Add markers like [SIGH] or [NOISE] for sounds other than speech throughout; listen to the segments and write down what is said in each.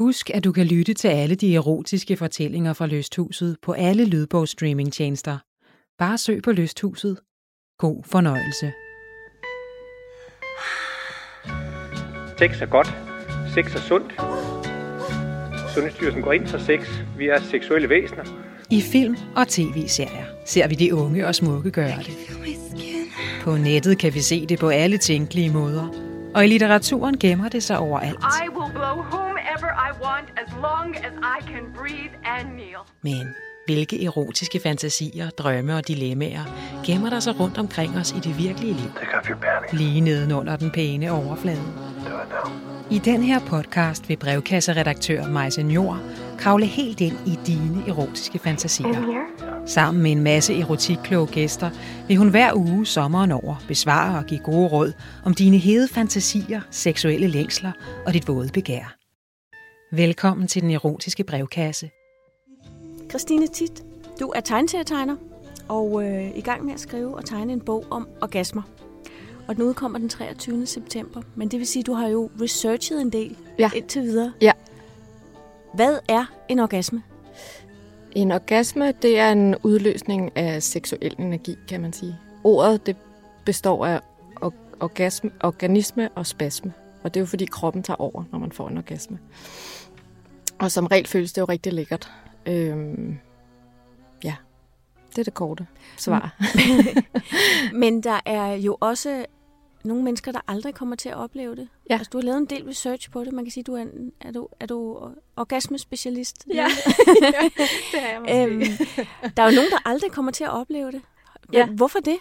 Husk, at du kan lytte til alle de erotiske fortællinger fra Lysthuset på alle lydbogsstreamingtjenester. Bare søg på Lysthuset. God fornøjelse. Sex er godt. Sex er sundt. Sundhedsstyrelsen går ind for sex. Vi er seksuelle væsener. I film og tv-serier ser vi de unge og smukke gøre det. På nettet kan vi se det på alle tænkelige måder. Og i litteraturen gemmer det sig overalt. I will blow whomever I want as long as I can breathe and kneel. Men hvilke erotiske fantasier, drømme og dilemmaer gemmer der sig rundt omkring os i det virkelige liv? Lige nedenunder den pæne overflade. I den her podcast vil brevkasseredaktør Majse Njord kravle helt ind i dine erotiske fantasier. Sammen med en masse erotikkloge gæster vil hun hver uge sommeren over besvare og give gode råd om dine hede fantasier, seksuelle længsler og dit våde begær. Velkommen til den erotiske brevkasse. Christine Tit, du er tegneserietegner og øh, i gang med at skrive og tegne en bog om orgasmer. Og den udkommer den 23. september. Men det vil sige, at du har jo researchet en del Ja. indtil videre. Ja. Hvad er en orgasme? En orgasme, det er en udløsning af seksuel energi, kan man sige. Ordet, det består af or- orgasme, organisme og spasme. Og det er jo fordi kroppen tager over, når man får en orgasme. Og som regel føles det jo rigtig lækkert. Øhm, ja, det er det korte svar. [LAUGHS] Men der er jo også nogle mennesker, der aldrig kommer til at opleve det. Ja. Altså, du har lavet en del research på det. Man kan sige, du er, en, er, du, er du orgasmespecialist? Ja. [LAUGHS] [LAUGHS] det er jeg øhm, der er jo nogen, der aldrig kommer til at opleve det. Ja. Hvorfor det?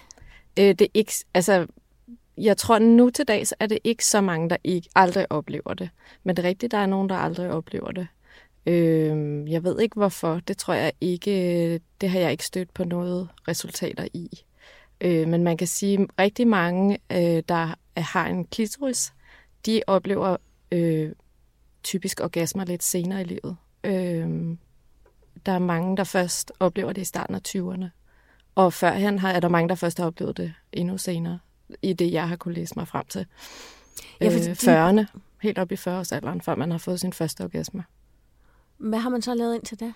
Øh, det er ikke, altså, jeg tror nu til dags er det ikke så mange, der ikke aldrig oplever det. Men det er rigtigt, der er nogen, der aldrig oplever det. Øh, jeg ved ikke hvorfor. Det tror jeg ikke, det har jeg ikke stødt på noget resultater i. Øh, men man kan sige, at rigtig mange, øh, der har en klitoris, de oplever øh, typisk orgasmer lidt senere i livet. Øh, der er mange, der først oplever det i starten af 20'erne. Og førhen har, er der mange, der først har oplevet det endnu senere, i det, jeg har kunne læse mig frem til. Ja, Ja, øh, din- 40'erne, helt op i 40-årsalderen, før man har fået sin første orgasme. Hvad har man så lavet indtil da?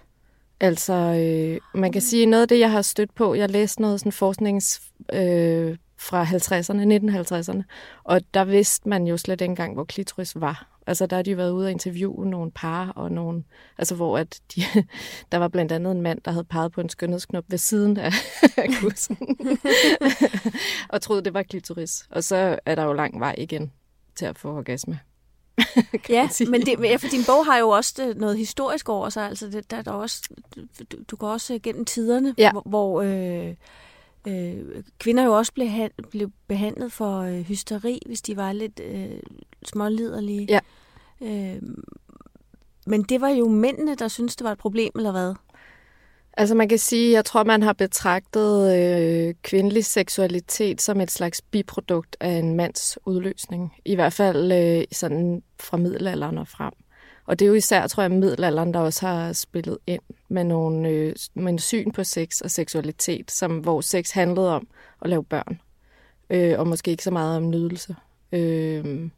Altså, øh, man kan sige, noget af det, jeg har stødt på, jeg læste noget sådan forsknings øh, fra 50'erne, 1950'erne, og der vidste man jo slet ikke engang, hvor klitoris var. Altså, der har de været ude og interviewe nogle par, og nogle, altså, hvor at de, [LAUGHS] der var blandt andet en mand, der havde peget på en skønhedsknop ved siden af, [LAUGHS] kussen, [LAUGHS] og troede, det var klitoris. Og så er der jo lang vej igen til at få orgasme. [LAUGHS] Ja, men det, ja, for din bog har jo også noget historisk over sig. Altså, det, der er der også, du, du går også gennem tiderne, Ja. hvor, hvor øh, øh, kvinder jo også blev, han, blev behandlet for øh, hysteri, hvis de var lidt øh, småliderlige. Ja. Øh, men det var jo mændene, der syntes, det var et problem, eller hvad? Altså man kan sige, jeg tror, man har betragtet øh, kvindelig seksualitet som et slags biprodukt af en mands udløsning. I hvert fald øh, sådan fra middelalderen og frem. Og det er jo især, tror jeg, middelalderen, der også har spillet ind med, nogle, øh, med en syn på sex og seksualitet, som, hvor sex handlede om at lave børn. Øh, og måske ikke så meget om nydelse. Øh,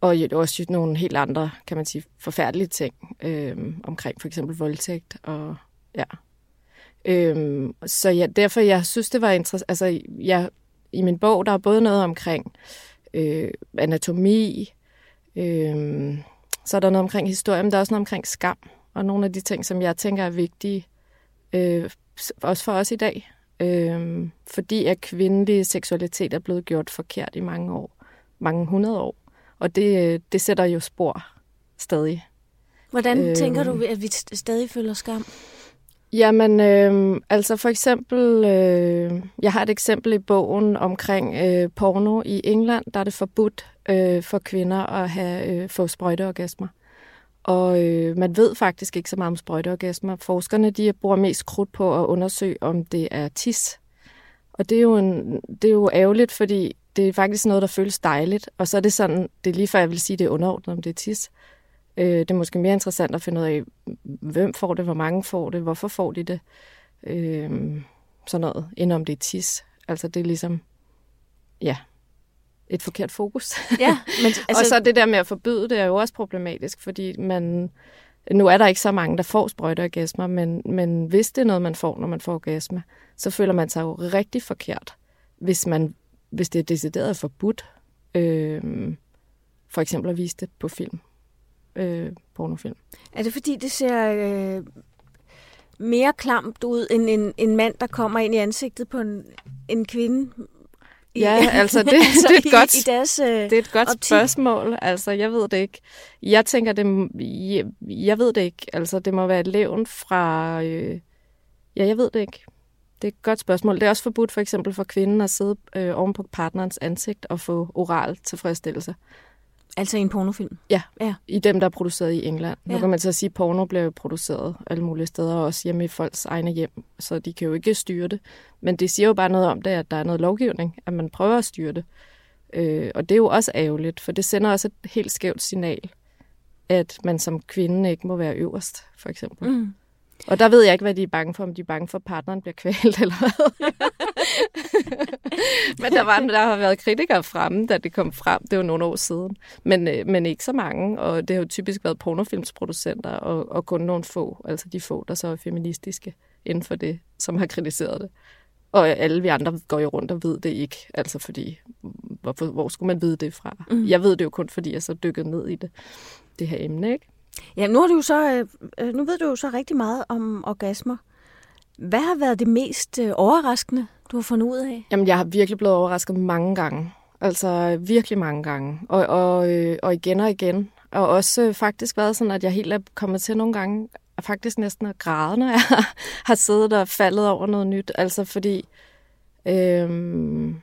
og jo også nogle helt andre, kan man sige, forfærdelige ting øh, omkring for eksempel voldtægt og ja. Øhm, så ja, derfor jeg synes, det var interessant. Altså, jeg, i min bog, der er både noget omkring øh, anatomi, øh, så er der noget omkring historie, men der er også noget omkring skam, og nogle af de ting, som jeg tænker er vigtige, øh, også for os i dag. Øh, fordi at kvindelig seksualitet er blevet gjort forkert i mange år, mange hundrede år. Og det, det sætter jo spor stadig. Hvordan Øhm. øh, tænker du, at vi st- stadig føler skam? Jamen, øh, altså for eksempel, øh, jeg har et eksempel i bogen omkring øh, porno i England, der er det forbudt øh, for kvinder at have øh, få sprøjteorgasmer. Og øh, man ved faktisk ikke så meget om sprøjteorgasmer. Forskerne de bruger mest krudt på at undersøge, om det er tis. Og det er jo, en, det er jo ærgerligt, fordi det er faktisk noget, der føles dejligt. Og så er det sådan, det er lige før jeg vil sige, det er underordnet, om det er tis. Øh, det er måske mere interessant at finde ud af, hvem får det, hvor mange får det, hvorfor får de det. Øh, sådan noget, end om det er tis. Altså det er ligesom, ja. et forkert fokus. Ja, men [LAUGHS] altså... Og så det der med at forbyde det er jo også problematisk, fordi man, nu er der ikke så mange, der får sprøjteorgasmer, men, men hvis det er noget, man får, når man får orgasme, så føler man sig jo rigtig forkert, hvis, man, hvis det er decideret forbudt. Øh, for eksempel at vise det på film. Øh, pornofilm. Er det fordi, det ser øh, mere klamt ud end en, en mand, der kommer ind i ansigtet på en, en kvinde Ja, [LAUGHS] altså det, altså det er et godt, i, i deres, øh, det er et godt optik. spørgsmål. Altså, jeg ved det ikke. Jeg tænker, det, jeg, jeg ved det ikke. Altså, det må være et levn fra... Øh, ja, jeg ved det ikke. Det er et godt spørgsmål. Det er også forbudt for eksempel for kvinden at sidde øh, oven på partnerens ansigt og få oral tilfredsstillelse. Altså i en pornofilm? Ja, ja. i dem, der er produceret i England. Ja. Nu kan man så sige, at porno bliver produceret alle mulige steder, også hjemme i folks egne hjem, så de kan jo ikke styre det. Men det siger jo bare noget om det, at der er noget lovgivning, at man prøver at styre det. Øh, og det er jo også ærgerligt, for det sender også et helt skævt signal, at man som kvinde ikke må være øverst, for eksempel. Mm. Og der ved jeg ikke, hvad de er bange for, om de er bange for, at partneren bliver kvalt [LAUGHS] eller hvad. men der, var, der har været kritikere fremme, da det kom frem. Det var nogle år siden. Men, øh, men ikke så mange, og det har jo typisk været pornofilmsproducenter, og, og kun nogle få, altså de få, der så er feministiske inden for det, som har kritiseret det. Og alle vi andre går jo rundt og ved det ikke, altså fordi, hvor, hvor skulle man vide det fra? Mm. Jeg ved det jo kun, fordi jeg så dykkede ned i det, det her emne, ikke? Ja, nu, har du så, øh, øh, nu ved du jo så rigtig meget om orgasmer. Hvad har været det mest øh, overraskende, du har fundet ud af? Jamen, jeg har virkelig blevet overrasket mange gange. Altså virkelig mange gange. Og, og, øh, og igen og igen. Og også øh, faktisk været sådan, at jeg helt er kommet til nogle gange faktisk næsten at græde, når jeg [LAUGHS] har siddet og faldet over noget nyt. Altså fordi... Øh,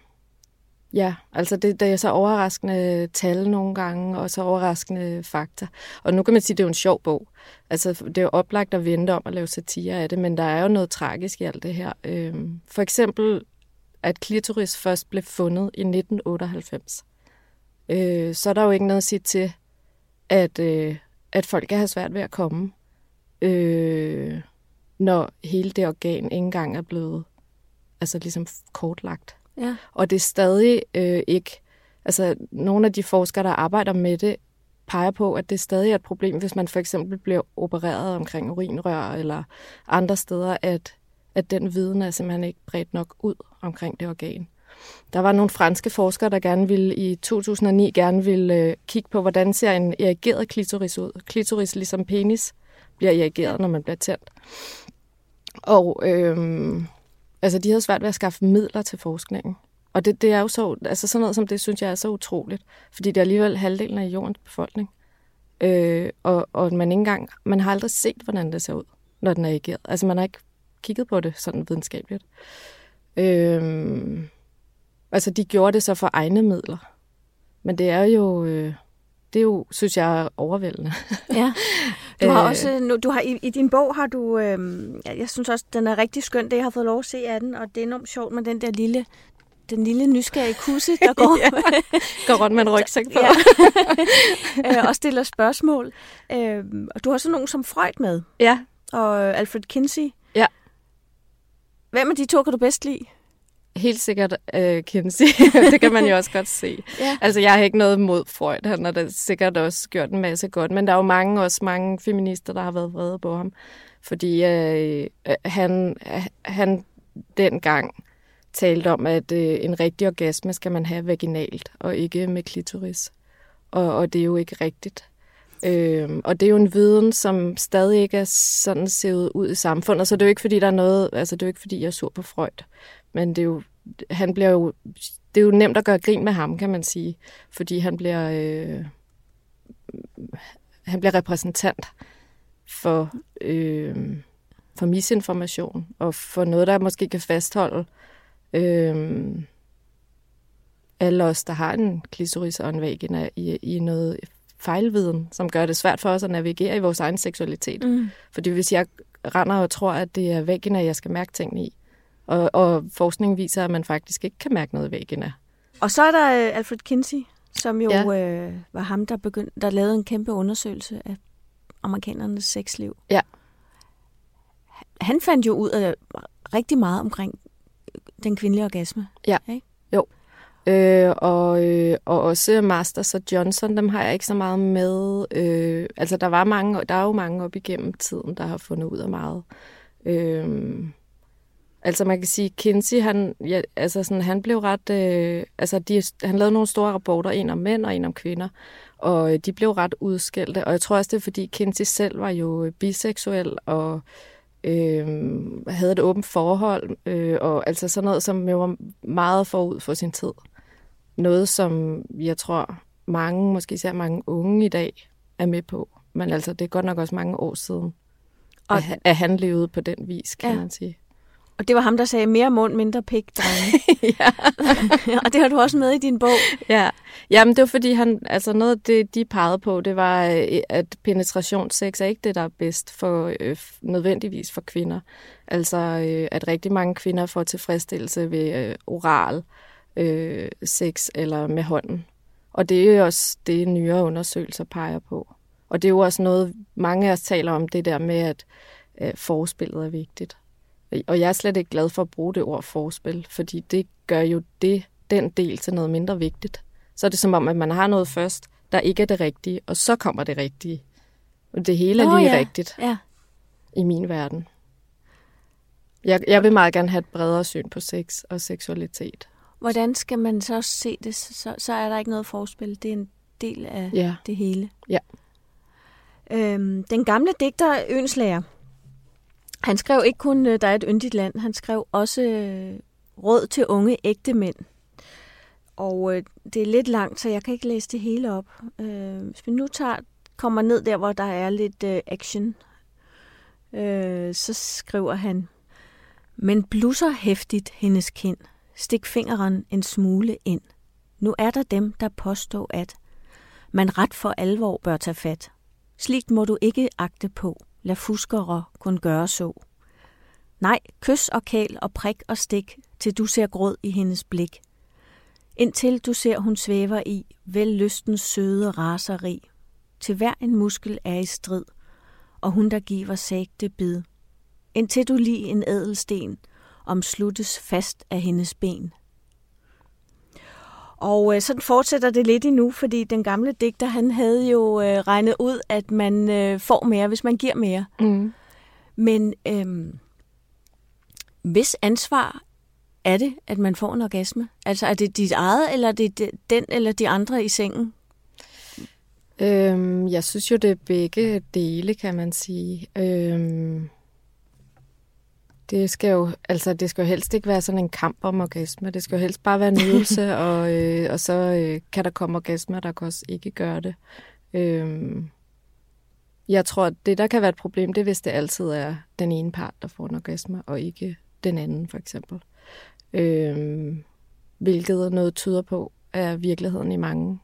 Ja, altså det, det er så overraskende tal nogle gange, og så overraskende fakta. Og nu kan man sige, at det er jo en sjov bog. Altså det er jo oplagt at vente om at lave satire af det, men der er jo noget tragisk i alt det her. Øhm, for eksempel, at klitoris først blev fundet i 1998. Øh, så er der jo ikke noget at sige til, at, øh, at folk kan have svært ved at komme, øh, når hele det organ ikke engang er blevet altså ligesom kortlagt. Ja. Og det er stadig øh, ikke... Altså, nogle af de forskere, der arbejder med det, peger på, at det stadig er et problem, hvis man for eksempel bliver opereret omkring urinrør eller andre steder, at, at den viden er simpelthen ikke bredt nok ud omkring det organ. Der var nogle franske forskere, der gerne ville i 2009 gerne ville øh, kigge på, hvordan ser en erigeret klitoris ud. Klitoris, ligesom penis, bliver erigeret, når man bliver tændt. Og øh, Altså, de havde svært ved at skaffe midler til forskningen. Og det, det er jo så, altså sådan noget som det, synes jeg er så utroligt. Fordi det er alligevel halvdelen af jordens befolkning. Øh, og, og man ikke engang, man har aldrig set, hvordan det ser ud, når den er ageret. Altså, man har ikke kigget på det sådan videnskabeligt. Øh, altså, de gjorde det så for egne midler. Men det er jo, øh, det er jo, synes jeg, overvældende. [LAUGHS] Ja. Du har øh. også, du har, i, i din bog har du, øh, jeg synes også, den er rigtig skøn, det jeg har fået lov at se af den, og det er enormt sjovt med den der lille, den lille nysgerrige kusse, der [LAUGHS] går, ja, [LAUGHS] går rundt med en rygsæk på. ja. øh, og stiller spørgsmål. Øh, og du har sådan nogen som Freud med. Ja. Og Alfred Kinsey. Ja. Hvem af de to kan du bedst lide? Helt sikkert uh, Kinsey. [LAUGHS] det kan man jo også godt se. ja. Altså, jeg har ikke noget mod Freud. Han har da sikkert også gjort en masse godt. Men der er jo mange, også mange feminister, der har været vrede på ham. Fordi uh, han, han dengang talte om, at uh, en rigtig orgasme skal man have vaginalt, og ikke med klitoris. Og, og det er jo ikke rigtigt. Øhm, og det er jo en viden, som stadig ikke er sådan set ud i samfundet, så det er jo ikke, fordi der er noget, altså det er jo ikke, fordi jeg er sur på Freud. Men det er jo, han bliver jo, det er jo nemt at gøre grin med ham, kan man sige, fordi han bliver, øh, han bliver repræsentant for, øh, for misinformation, og for noget, der måske kan fastholde øh, alle os, der har en klitoris og en vagina i, i noget fejlviden, som gør det svært for os at navigere i vores egen seksualitet. Mm. Fordi hvis jeg render og tror, at det er vagina, jeg skal mærke tingene i, og, og forskningen viser, at man faktisk ikke kan mærke noget i vagina. Og så er der øh, Alfred Kinsey, som jo ja. øh, var ham, der, begyndte, der lavede en kæmpe undersøgelse af amerikanernes sexliv. Ja. Han fandt jo ud af rigtig meget omkring den kvindelige orgasme. Ja, ikke? jo. Øh, og, øh, og også Masters og Johnson, dem har jeg ikke så meget med. Øh, altså, der, var mange, der er jo mange op igennem tiden, der har fundet ud af meget. Øh, altså, man kan sige, Kinsey, han, ja, altså sådan, han blev ret... Øh, altså, de, han lavede nogle store rapporter, en om mænd og en om kvinder, og øh, de blev ret udskældte. Og jeg tror også, det er, fordi Kinsey selv var jo biseksuel, og øh, havde et åbent forhold, øh, og altså sådan noget, som jo var meget forud for sin tid. Noget, som jeg tror mange, måske især mange unge i dag, er med på. Men altså, det er godt nok også mange år siden, og, at, at han levede på den vis, kan ja. man sige. Og det var ham, der sagde mere mund, mindre pik, drenge. [LAUGHS] ja. [LAUGHS] og det har du også med i din bog. Ja. Jamen, det var fordi, han, altså noget af det, de pegede på, det var, øh, at penetrationssex er ikke det, der er bedst for øh, nødvendigvis for kvinder. Altså, øh, at rigtig mange kvinder får tilfredsstillelse ved øh, oral øh, sex eller med hånden. Og det er jo også det, nyere undersøgelser peger på. Og det er jo også noget, mange af os taler om, det der med, at øh, forspillet er vigtigt. Og jeg er slet ikke glad for at bruge det ord forspil, fordi det gør jo det, den del til noget mindre vigtigt. Så er det som om, at man har noget først, der ikke er det rigtige, og så kommer det rigtige. Det hele er lige ja. rigtigt ja. i min verden. Jeg, jeg vil meget gerne have et bredere syn på sex og seksualitet. Hvordan skal man så se det? Så, så er der ikke noget forspil. Det er en del af ja. det hele. Ja. Øhm, den gamle digter Ønslæger, han skrev ikke kun, øh, der er et yndigt land, han skrev også øh, råd til unge ægte mænd. Og øh, det er lidt langt, så jeg kan ikke læse det hele op. Øh, hvis vi nu tager, kommer ned der, hvor der er lidt øh, action, øh, så skriver han, men blusser hæftigt hendes kind. Stik fingeren en smule ind. Nu er der dem, der påstår, at man ret for alvor bør tage fat. Sligt må du ikke agte på. Lad fuskere kun gøre så. Nej, kys og kæl og prik og stik, til du ser gråd i hendes blik. Indtil du ser, hun svæver i, vel lystens søde raseri. Til hver en muskel er i strid, og hun der giver sagte bid. Indtil du lige en ædelsten, omsluttes fast af hendes ben. Og øh, sådan fortsætter det lidt endnu, fordi den gamle digter, han havde jo øh, regnet ud, at man øh, får mere, hvis man giver mere. Mm. Men øh, hvis ansvar er det, at man får en orgasme? Altså er det dit eget, eller er det den eller de andre i sengen? Øhm, jeg synes jo, det er begge dele, kan man sige. Øhm, det skal jo, altså, det skal jo helst ikke være sådan en kamp om orgasme. Det skal jo helst bare være en nydelse, [LAUGHS] og, øh, og så øh, kan der komme orgasmer, der kan også ikke gøre det. Øhm, jeg tror, at det, der kan være et problem, det er, hvis det altid er den ene part, der får en orgasme, og ikke den anden, for eksempel. Øhm, hvilket noget tyder på, er virkeligheden i mange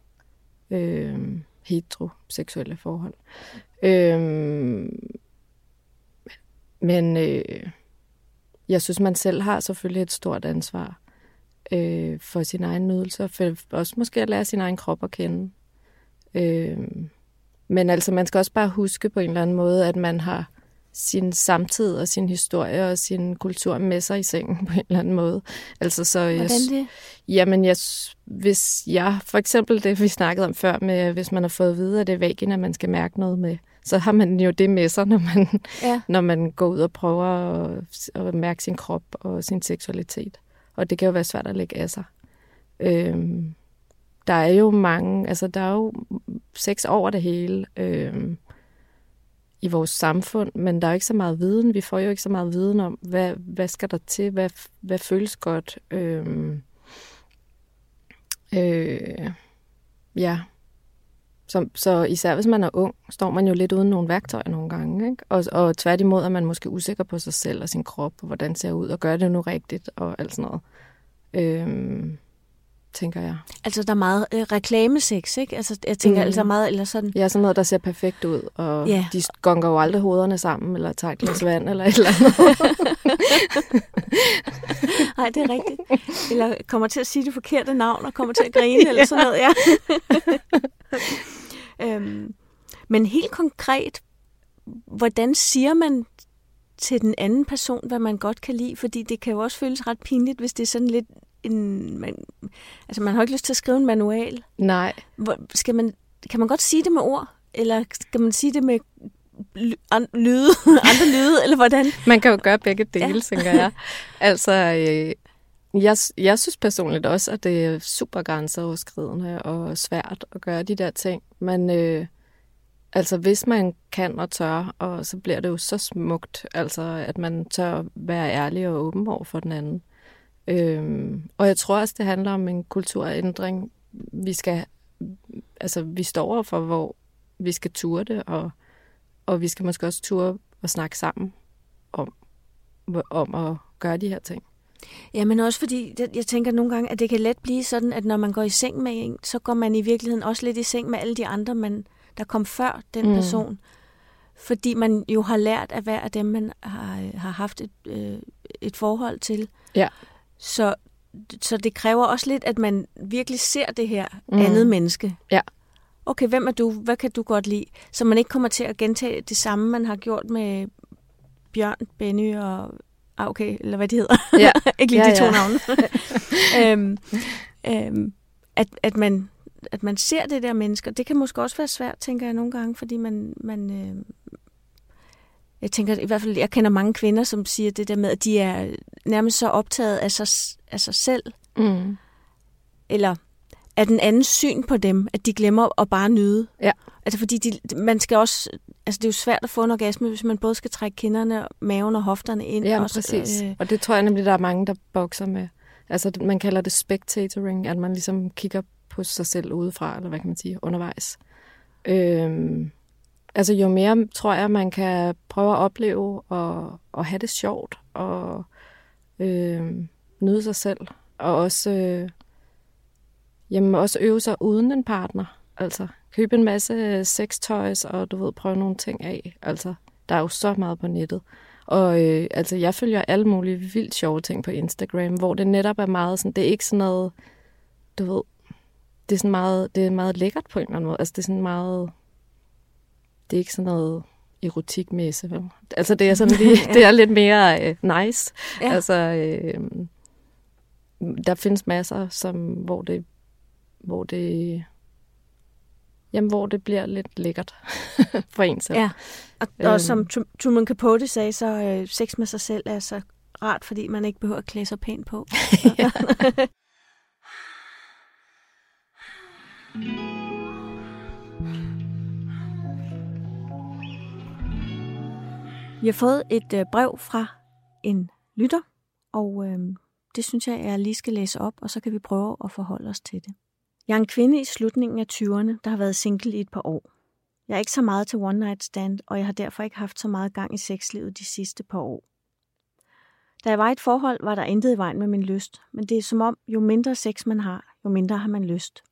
øhm, heteroseksuelle forhold. Øhm, men øh, jeg synes, man selv har selvfølgelig et stort ansvar øh, for sin egen nydelse, for også måske at lære sin egen krop at kende. Øh, men altså, man skal også bare huske på en eller anden måde, at man har sin samtid og sin historie og sin kultur med sig i sengen på en eller anden måde. Altså, så jeg, Hvordan det? Jamen, jeg, hvis jeg, for eksempel det, vi snakkede om før, med hvis man har fået at vide, at det er vagina, man skal mærke noget med, så har man jo det med sig, [LAUGHS] når man, ja. når man går ud og prøver at, at mærke sin krop og sin seksualitet. Og det kan jo være svært at lægge af sig. Øhm, der er jo mange, altså der er jo sex over det hele øhm, i vores samfund, men der er ikke så meget viden. Vi får jo ikke så meget viden om, hvad, hvad skal der til, hvad, hvad føles godt. Øhm, øh, ja, så, så især hvis man er ung, står man jo lidt uden nogle værktøjer nogle gange. Ikke? Og, og tværtimod er man måske usikker på sig selv og sin krop, og hvordan ser ud, og gør det nu rigtigt, og alt sådan noget. Øhm, tænker jeg. Altså, der er meget øh, reklamesex, ikke? Altså, jeg tænker mm. altså meget, eller sådan... Ja, sådan noget, der ser perfekt ud, og ja. de gonger jo aldrig hovederne sammen, eller tager et glas vand, eller et eller andet. [LAUGHS] Nej, det er rigtigt. Eller kommer til at sige det forkerte navn, og kommer til at grine, ja. eller sådan noget, ja. [LAUGHS] øhm, men helt konkret, hvordan siger man til den anden person, hvad man godt kan lide? Fordi det kan jo også føles ret pinligt, hvis det er sådan lidt en... Man, altså, man har ikke lyst til at skrive en manual. Nej. Hvor, skal man, kan man godt sige det med ord? Eller skal man sige det med lyde, [LAUGHS] andre lyde, eller hvordan? Man kan jo gøre begge dele, ja. tænker jeg. Altså, øh, jeg, jeg synes personligt også, at det er super grænseoverskridende og svært at gøre de der ting. Men øh, altså, hvis man kan og tør, og så bliver det jo så smukt, altså, at man tør være ærlig og åben over for den anden. Øhm, og jeg tror også, det handler om en kulturændring. Vi skal, altså, vi står for, hvor vi skal ture det, og, og vi skal måske også ture og snakke sammen om, om at gøre de her ting. Ja, men også fordi, jeg tænker nogle gange, at det kan let blive sådan, at når man går i seng med en, så går man i virkeligheden også lidt i seng med alle de andre, man, der kom før den mm. person. Fordi man jo har lært af hver af dem, man har, har haft et, øh, et forhold til. Ja. Så, så det kræver også lidt, at man virkelig ser det her mm. andet menneske. Ja. Okay, hvem er du? Hvad kan du godt lide? Så man ikke kommer til at gentage det samme, man har gjort med Bjørn, Benny og Ah, okay, eller hvad de hedder. Ja. [LAUGHS] ikke lige ja, de to ja. navne. [LAUGHS] øhm, øhm, at, at, man, at man ser det der mennesker, det kan måske også være svært, tænker jeg nogle gange, fordi man, man øh, jeg tænker i hvert fald, jeg kender mange kvinder, som siger det der med, at de er nærmest så optaget af sig, af sig selv, mm. eller af den anden syn på dem, at de glemmer at bare nyde. Ja. Altså fordi de, man skal også, altså det er jo svært at få en orgasme, hvis man både skal trække kinderne, maven og hofterne ind. Ja, også, præcis. Øh... Og det tror jeg nemlig, der er mange, der bokser med. Altså man kalder det spectatoring, at man ligesom kigger på sig selv udefra, eller hvad kan man sige, undervejs. Øhm, altså jo mere tror jeg, man kan prøve at opleve og, og have det sjovt og øh, nyde sig selv. Og også, øh, jamen, også øve sig uden en partner. Altså købe en masse sextoys og du ved, prøve nogle ting af. Altså, der er jo så meget på nettet. Og øh, altså, jeg følger alle mulige vildt sjove ting på Instagram, hvor det netop er meget sådan, det er ikke sådan noget, du ved, det er sådan meget, det er meget lækkert på en eller anden måde. Altså, det er sådan meget, det er ikke sådan noget erotikmæsse, vel? Altså, det er sådan lige, [LAUGHS] det er lidt mere øh, nice. Ja. Altså, øh, der findes masser, som, hvor det, hvor det Jamen, hvor det bliver lidt lækkert [LAUGHS] for en selv. Ja, og, og øhm. som Truman Capote sagde, så øh, sex med sig selv er så rart, fordi man ikke behøver at klæde sig pænt på. [LAUGHS] Vi har fået et øh, brev fra en lytter, og øh, det synes jeg, jeg lige skal læse op, og så kan vi prøve at forholde os til det. Jeg er en kvinde i slutningen af 20'erne, der har været single i et par år. Jeg er ikke så meget til one night stand, og jeg har derfor ikke haft så meget gang i sexlivet de sidste par år. Da jeg var i et forhold, var der intet i vejen med min lyst, men det er som om, jo mindre sex man har, jo mindre har man lyst.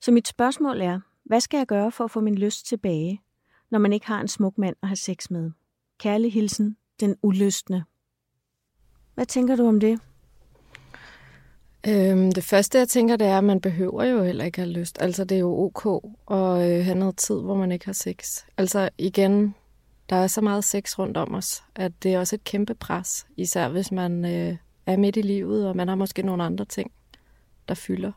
Så mit spørgsmål er, hvad skal jeg gøre for at få min lyst tilbage, når man ikke har en smuk mand at have sex med? Kærlig hilsen, den uløstende. Hvad tænker du om det? Øhm, det første, jeg tænker, det er, at man behøver jo heller ikke have lyst. Altså, det er jo ok at øh, have noget tid, hvor man ikke har sex. Altså, igen, der er så meget sex rundt om os, at det er også et kæmpe pres. Især hvis man øh, er midt i livet, og man har måske nogle andre ting, der fylder.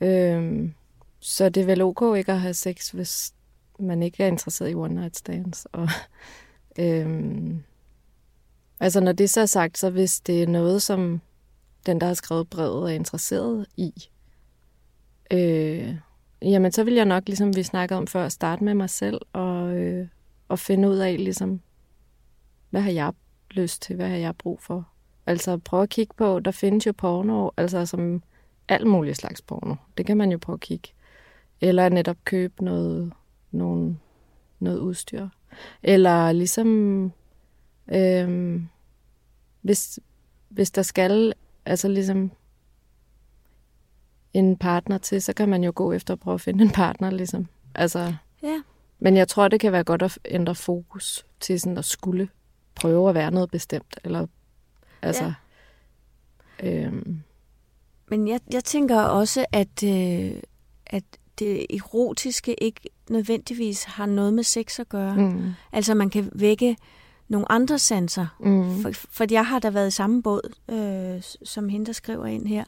Øhm, så det er vel ok ikke at have sex, hvis man ikke er interesseret i one night stands. Og, øhm, altså, når det så er sagt, så hvis det er noget, som den, der har skrevet brevet, er interesseret i, øh, jamen så vil jeg nok, ligesom vi snakkede om før, starte med mig selv og, øh, og finde ud af, ligesom, hvad har jeg lyst til, hvad har jeg brug for. Altså prøve at kigge på, der findes jo porno, altså som alt muligt slags porno. Det kan man jo prøve at kigge. Eller netop købe noget, nogen, noget udstyr. Eller ligesom, øh, hvis, hvis der skal altså ligesom en partner til, så kan man jo gå efter at prøve at finde en partner, ligesom. Altså, ja. Men jeg tror, det kan være godt at ændre fokus til sådan at skulle prøve at være noget bestemt, eller altså... Ja. Øhm. Men jeg, jeg tænker også, at, øh, at det erotiske ikke nødvendigvis har noget med sex at gøre. Mm. Altså man kan vække nogle andre sanser. Mm. For, fordi jeg har da været i samme båd, øh, som hende, der skriver ind her.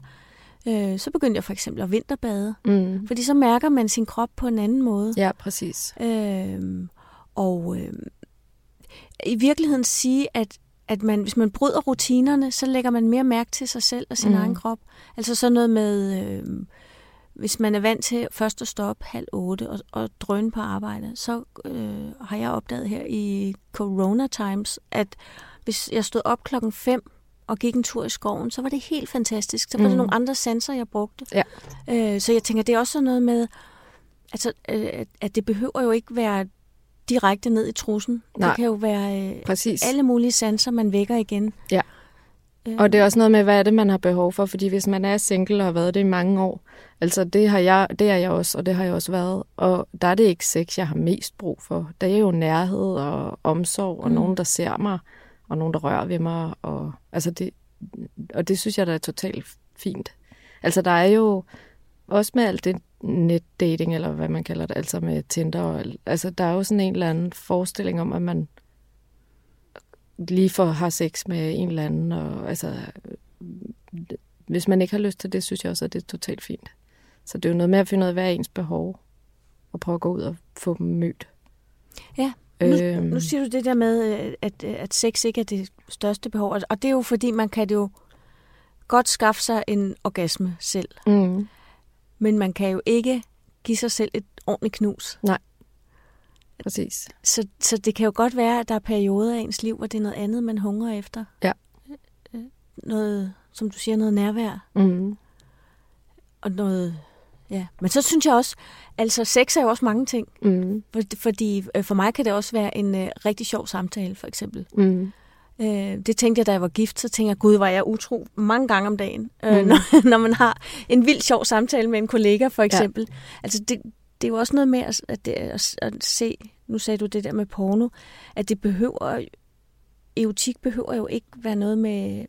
Øh, så begyndte jeg for eksempel at vinterbade. Mm. Fordi så mærker man sin krop på en anden måde. Ja, præcis. Øh, og øh, i virkeligheden sige, at, at man, hvis man bryder rutinerne, så lægger man mere mærke til sig selv og sin mm. egen krop. Altså sådan noget med, øh, hvis man er vant til først at stå op halv otte og, og drøne på arbejde, så øh, har jeg opdaget her i Corona Times, at hvis jeg stod op klokken 5 og gik en tur i skoven, så var det helt fantastisk. Så var mm. Det nogle andre sanser, jeg brugte. Ja. Øh, så jeg tænker, det er også sådan noget med, altså, øh, at- det behøver jo ikke være direkte ned i trussen. Nej. Det kan jo være øh, Præcis. alle mulige sanser, man vækker igen. Ja. Og det er også noget med, hvad er det, man har behov for, fordi hvis man er single og har været det i mange år, altså det har jeg, det er jeg også, og det har jeg også været, og der er det ikke sex, jeg har mest brug for. Der er jo nærhed og omsorg, og Mm. nogen, der ser mig, og nogen, der rører ved mig, og, altså det, og det synes jeg, der er totalt fint. Altså der er jo også med alt det netdating, eller hvad man kalder det, altså med Tinder, og, alt- altså der er jo sådan en eller anden forestilling om, at man lige for har sex med en eller anden, og altså, hvis man ikke har lyst til det, synes jeg også, at det er totalt fint. Så det er jo noget med at finde ud af, hvad er ens behov, og prøve at gå ud og få dem mødt. Ja, Nu, Øhm, nu siger du det der med, at, at sex ikke er det største behov, og- det er jo fordi, man kan jo godt skaffe sig en orgasme selv, mm, men man kan jo ikke give sig selv et ordentligt knus. Præcis. Så, så det kan jo godt være, at der er perioder af ens liv, hvor det er noget andet, man hungrer efter. Ja. Noget, som du siger, noget nærvær. Mm, Og noget, ja. Men så synes jeg også, altså sex er jo også mange ting. mm, For- Fordi øh, for mig kan det også være en øh, rigtig sjov samtale, for eksempel. mm, Øh, det tænkte jeg, da jeg var gift, så tænkte jeg, gud, var jeg utro mange gange om dagen. Øh, Mm. [LAUGHS] når, når man har en vild sjov samtale med en kollega, for eksempel. Ja. Altså, det, det er jo også noget med at, at, at, at se, nu sagde du det der med porno, at det behøver, erotik behøver jo ikke være noget med,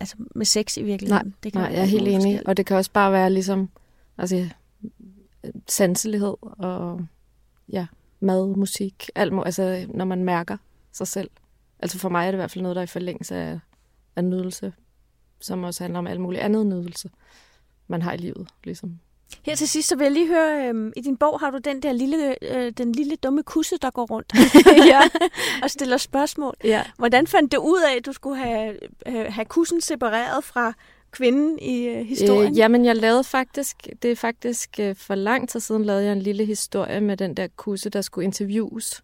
altså med sex i virkeligheden. Nej, det kan Nej, jeg er helt enig. Og det kan også bare være ligesom altså, sanselighed og ja, mad, musik, alt må, altså når man mærker sig selv. Altså for mig er det i hvert fald noget, der er i forlængelse af, af nydelse, som også handler om alt muligt andet nydelse, man har i livet. Ligesom. Her til sidst, så vil jeg lige høre, øhm, i din bog har du den der lille, øh, den lille dumme kusse, der går rundt [LAUGHS] [LAUGHS] ja. og stiller spørgsmål. ja. Hvordan fandt du ud af, at du skulle have, have, have kussen separeret fra kvinden i øh, historien? Øh, jamen, jeg lavede faktisk, det er faktisk øh, for lang tid siden, lavede jeg en lille historie med den der kusse, der skulle interviews.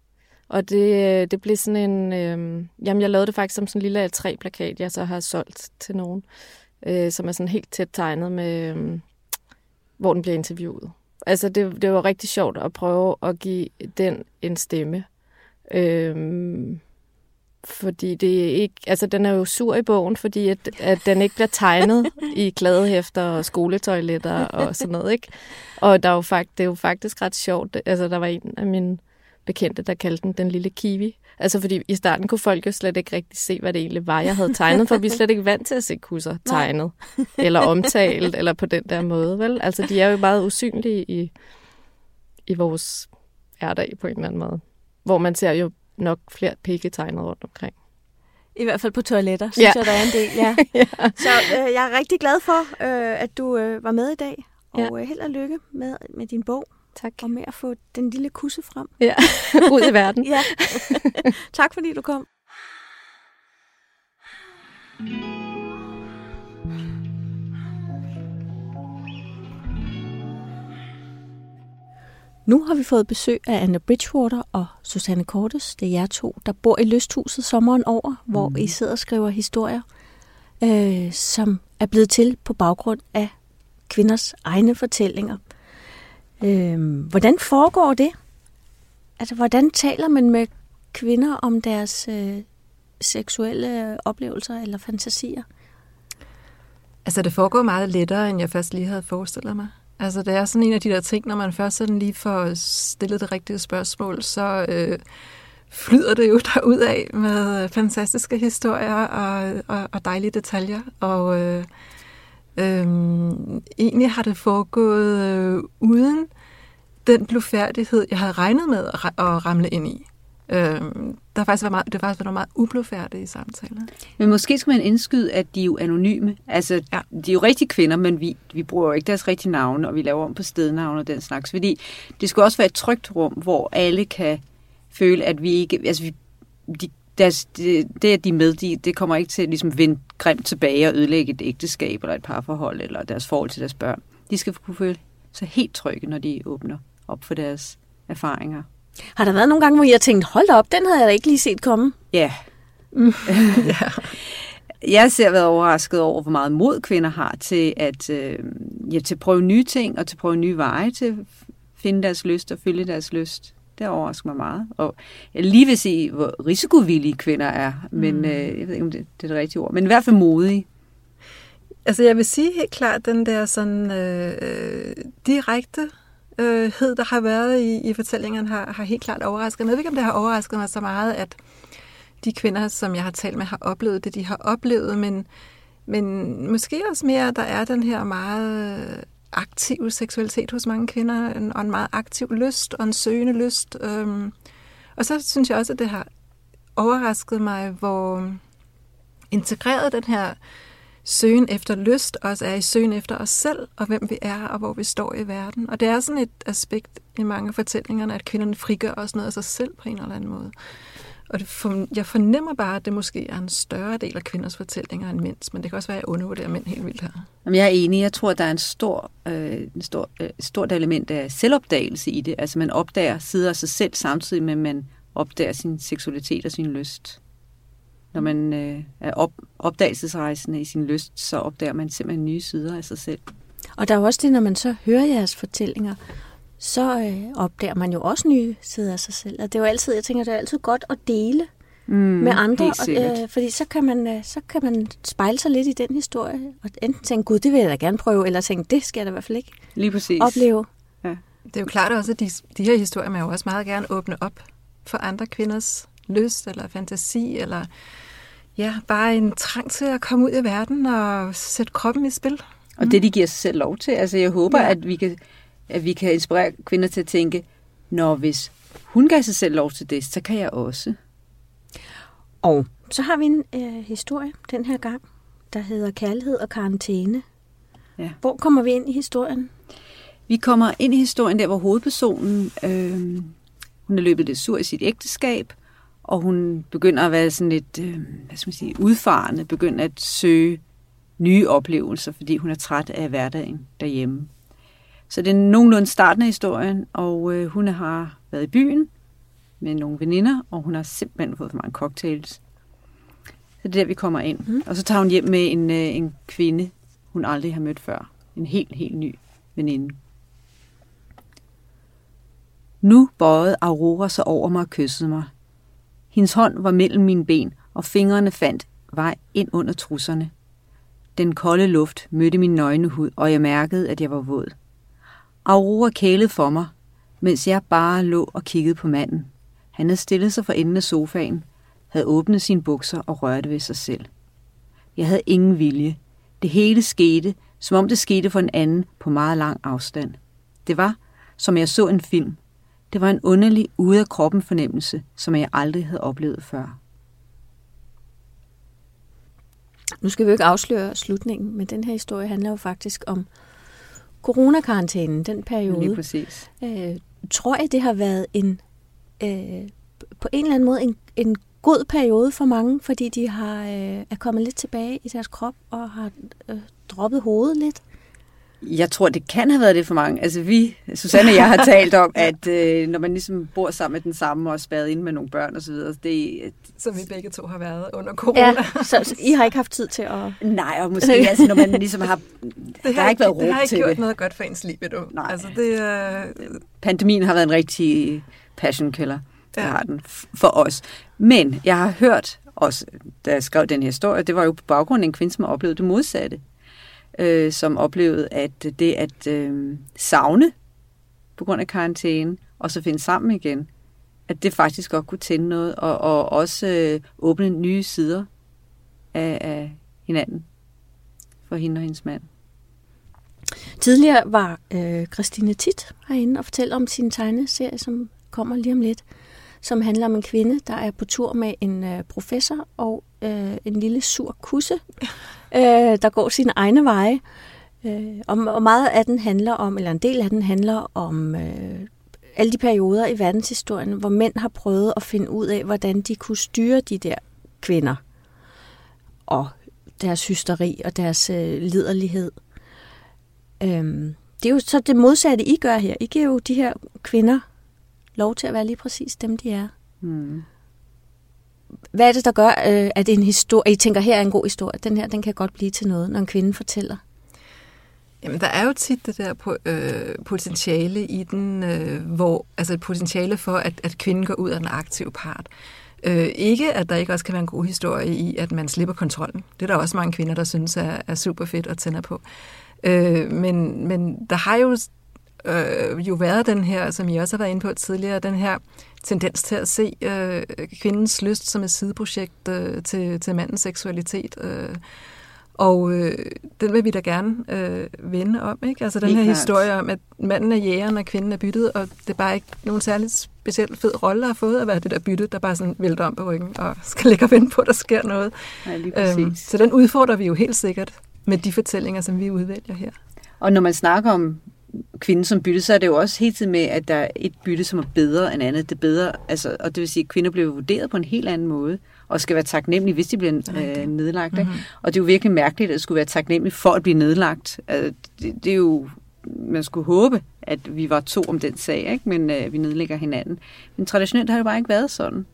Og det, øh, det blev sådan en, øh, jamen jeg lavede det faktisk som sådan en lille A3-plakat, jeg så har solgt til nogen, øh, som er sådan helt tæt tegnet med, øh, hvor den bliver interviewet. Altså det, det var rigtig sjovt at prøve at give den en stemme. Øh, fordi det er ikke, altså den er jo sur i bogen, fordi at, at den ikke bliver tegnet i [LAUGHS] kladehæfter og skoletoiletter og sådan noget, ikke? Og der er jo fakt, det er jo faktisk ret sjovt. Altså der var en af mine bekendte, der kaldte den den lille kiwi. Altså fordi i starten kunne folk jo slet ikke rigtig se, hvad det egentlig var, jeg havde tegnet, for vi er slet ikke vant til at se kusser tegnet, eller omtalt, eller på den der måde, vel? Altså de er jo meget usynlige i, i vores hverdag på en eller anden måde. Hvor man ser jo nok flere pikke tegnet rundt omkring. I hvert fald på toiletter, synes Ja. jeg, der er en del. Ja. [LAUGHS] ja. Så øh, jeg er rigtig glad for, øh, at du øh, var med i dag. Og Ja. øh, held og lykke med, med din bog, Tak. og med at få den lille kusse frem. Ja. [LAUGHS] Ud i verden. Ja. [LAUGHS] tak fordi du kom. Nu har vi fået besøg af Anne Bridgewater og Susanne Kortes. Det er jer to, der bor i lysthuset sommeren over, hvor Mhm. I sidder og skriver historier, øh, som er blevet til på baggrund af kvinders egne fortællinger. Øh, hvordan foregår det? Altså, hvordan taler man med kvinder om deres øh, seksuelle oplevelser eller fantasier? Altså, det foregår meget lettere, end jeg først lige havde forestillet mig. Altså, det er sådan en af de der ting, når man først sådan lige får stillet det rigtige spørgsmål, så øh, flyder det jo [LAUGHS] derud af med fantastiske historier og, og, og dejlige detaljer. Og øh, øh, egentlig har det foregået øh, uden den blufærdighed, jeg havde regnet med at, at ramle ind i. Øh, der faktisk været meget, det har faktisk været meget ublufærdige samtaler. Men måske skal man indskyde, at de er jo anonyme. Altså, ja. de er jo rigtig kvinder, men vi, vi bruger jo ikke deres rigtige navne, og vi laver om på stednavne og den slags. Fordi det skal også være et trygt rum, hvor alle kan føle, at vi ikke... Altså, vi, de, deres, det, det, at de er med, de, det kommer ikke til at ligesom vende grimt tilbage og ødelægge et ægteskab eller et parforhold eller deres forhold til deres børn. De skal kunne føle sig helt trygge, når de åbner op for deres erfaringer. Har der været nogle gange, hvor I har tænkt, hold op, den havde jeg da ikke lige set komme? Ja. Mm. [LAUGHS] ja. Jeg har selv været overrasket over, hvor meget mod kvinder har til at, øh, ja, til at prøve nye ting og til at prøve nye veje til at finde deres lyst og følge deres lyst. Det overrasker mig meget. Og jeg lige vil sige, hvor risikovillige kvinder er, men mm. øh, jeg ved ikke, om det, det er det rigtige ord, men i hvert fald modige. Altså jeg vil sige helt klart, den der sådan øh, direkte øh, hed, der har været i, i fortællingerne, har, har helt klart overrasket mig. Jeg ved ikke, om det har overrasket mig så meget, at de kvinder, som jeg har talt med, har oplevet det, de har oplevet, men, men måske også mere, at der er den her meget aktive seksualitet hos mange kvinder, og en meget aktiv lyst, og en søgende lyst. Øhm. Og så synes jeg også, at det har overrasket mig, hvor integreret den her søgen efter lyst også er i søgen efter os selv, og hvem vi er, og hvor vi står i verden. Og det er sådan et aspekt i mange af fortællingerne, at kvinderne frigør også noget af sig selv på en eller anden måde. Og det for, jeg fornemmer bare, at det måske er en større del af kvinders fortællinger end mænds, men det kan også være, at jeg undervurderer mænd helt vildt her. Jamen, jeg er enig. Jeg tror, at der er en stor, øh, en stor, øh, stort element af selvopdagelse i det. Altså, man opdager sider af sig selv, samtidig med, at man opdager sin seksualitet og sin lyst. Når man øh, er op, opdagelsesrejsende i sin lyst, så opdager man simpelthen nye sider af sig selv. Og der er også det, når man så hører jeres fortællinger, så øh, opdager man jo også nye sider af sig selv. Og det er jo altid, jeg tænker, det er altid godt at dele mm, med andre, og, øh, fordi så kan, man, øh, så kan man spejle sig lidt i den historie, og enten tænke, gud, det vil jeg da gerne prøve, eller tænke, det skal jeg da i hvert fald ikke Lige præcis. opleve. Ja. Det er jo klart også, at de, de her historier man jo også meget gerne åbne op for andre kvinders lyst eller fantasi, eller ja, bare en trang til at komme ud i verden og sætte kroppen i spil. Og det, de giver sig selv lov til. Altså, jeg håber, ja. at vi kan at vi kan inspirere kvinder til at tænke, når hvis hun gav sig selv lov til det, så kan jeg også. Og så har vi en øh, historie den her gang, der hedder Kærlighed og karantæne. Ja. Hvor kommer vi ind i historien? Vi kommer ind i historien der, hvor hovedpersonen, øh, hun er løbet lidt sur i sit ægteskab, og hun begynder at være sådan lidt, øh, hvad skal man sige, udfarende, begynder at søge nye oplevelser, fordi hun er træt af hverdagen derhjemme. Så det er nogenlunde starten af historien, og øh, hun har været i byen med nogle veninder, og hun har simpelthen fået for mange cocktails. Så det er der, vi kommer ind. Mm. Og så tager hun hjem med en, øh, en kvinde, hun aldrig har mødt før. En helt, helt ny veninde. Nu bøjede Aurora sig over mig og kyssede mig. Hendes hånd var mellem mine ben, og fingrene fandt vej ind under trusserne. Den kolde luft mødte min nøgne hud, og jeg mærkede, at jeg var våd. Aurora kælede for mig, mens jeg bare lå og kiggede på manden. Han havde stillet sig for enden af sofaen, havde åbnet sine bukser og rørte ved sig selv. Jeg havde ingen vilje. Det hele skete, som om det skete for en anden på meget lang afstand. Det var, som jeg så en film. Det var en underlig, ude af kroppen fornemmelse, som jeg aldrig havde oplevet før. Nu skal vi jo ikke afsløre slutningen, men den her historie handler jo faktisk om coronakarantænen, den periode. Lige præcis. Øh, tror jeg, det har været en øh, på en eller anden måde en, en god periode for mange, fordi de har øh, er kommet lidt tilbage i deres krop og har øh, droppet hovedet lidt. Jeg tror, det kan have været det for mange. Altså vi, Susanne og jeg har talt om, [LAUGHS] at øh, når man ligesom bor sammen med den samme og spadet ind med nogle børn osv., det... Som vi begge to har været under corona. Ja, så, så I har ikke haft tid til at... Nej, og måske altså, når man ligesom har... [LAUGHS] Det har, der har ikke været råd til det. Har ikke gjort det. noget godt for ens liv, ved du. Nej. Altså, det, øh... Pandemien har været en rigtig passion killer. Det ja. har den for os. Men jeg har hørt også, da jeg skrev den her historie, det var jo på baggrund af en kvinde, som har oplevet det modsatte øh, som oplevede, at det at øh, savne på grund af karantæne, og så finde sammen igen, at det faktisk godt kunne tænde noget, og, og også øh, åbne nye sider af, af hinanden for hende og hendes mand. Tidligere var øh, Christine Tit herinde og fortælle om sin tegneserie, som kommer lige om lidt, som handler om en kvinde, der er på tur med en øh, professor og øh, en lille sur kusse, [LAUGHS] øh, der går sine egne veje. Øh, og, og meget af den handler om, eller en del af den handler om øh, alle de perioder i verdenshistorien, hvor mænd har prøvet at finde ud af, hvordan de kunne styre de der kvinder og deres hysteri og deres øh, liderlighed. Øhm, det er jo så det modsatte, I gør her. I giver jo de her kvinder lov til at være lige præcis dem, de er. Mm. Hvad er det, der gør, øh, at en historie, I tænker, her er en god historie, den her, den kan godt blive til noget, når en kvinde fortæller? Jamen, der er jo tit det der på, øh, potentiale i den, øh, hvor, altså et potentiale for, at, at kvinden går ud af den aktive part. Øh, ikke, at der ikke også kan være en god historie i, at man slipper kontrollen. Det er der også mange kvinder, der synes er, er super fedt at tænde på. Øh, men, men der har jo øh, jo været den her, som I også har været inde på tidligere, den her tendens til at se øh, kvindens lyst som et sideprojekt øh, til, til mandens seksualitet. Øh, og øh, den vil vi da gerne øh, vende om. Ikke? Altså den Helt her klart. historie om, at manden er jægeren, og kvinden er byttet, og det er bare ikke nogen særlig specielt fed rolle, har fået at være det der bytte, der bare sådan vælter om på ryggen, og [LAUGHS] skal ligge og vente på, at der sker noget. Ja, lige øhm, så den udfordrer vi jo helt sikkert med de fortællinger, som vi udvælger her. Og når man snakker om kvinden som bytte, så er det jo også helt tiden med, at der er et bytte, som er bedre end andet. Det er bedre, altså, og det vil sige, at kvinder bliver vurderet på en helt anden måde, og skal være taknemmelige, hvis de bliver øh, nedlagt. Mm-hmm. Og det er jo virkelig mærkeligt, at det skulle være taknemmelige for at blive nedlagt. Altså, det, det er jo, man skulle håbe, at vi var to om den sag, ikke? men øh, vi nedlægger hinanden. Men traditionelt har det bare ikke været sådan.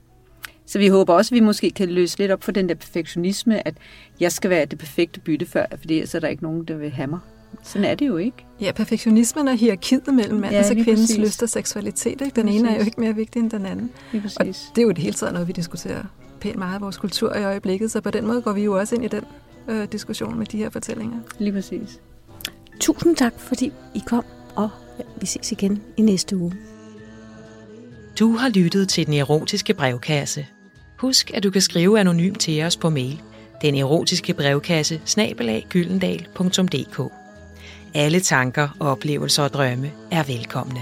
Så vi håber også, at vi måske kan løse lidt op for den der perfektionisme, at jeg skal være det perfekte bytte før, fordi så er der ikke nogen, der vil have mig. Sådan er det jo ikke. Ja, perfektionismen og hierarkiet mellem mandens ja, og kvindens præcis. lyst og seksualitet. Ikke? Den lige ene præcis. er jo ikke mere vigtig end den anden. Og det er jo det hele taget noget, vi diskuterer pænt meget i vores kultur i øjeblikket, så på den måde går vi jo også ind i den øh, diskussion med de her fortællinger. Lige præcis. Tusind tak, fordi I kom, og ja, vi ses igen i næste uge. Du har lyttet til Den Erotiske Brevkasse. Husk, at du kan skrive anonymt til os på mail. Den erotiske brevkasse snabelaggylendal.dk Alle tanker, oplevelser og drømme er velkomne.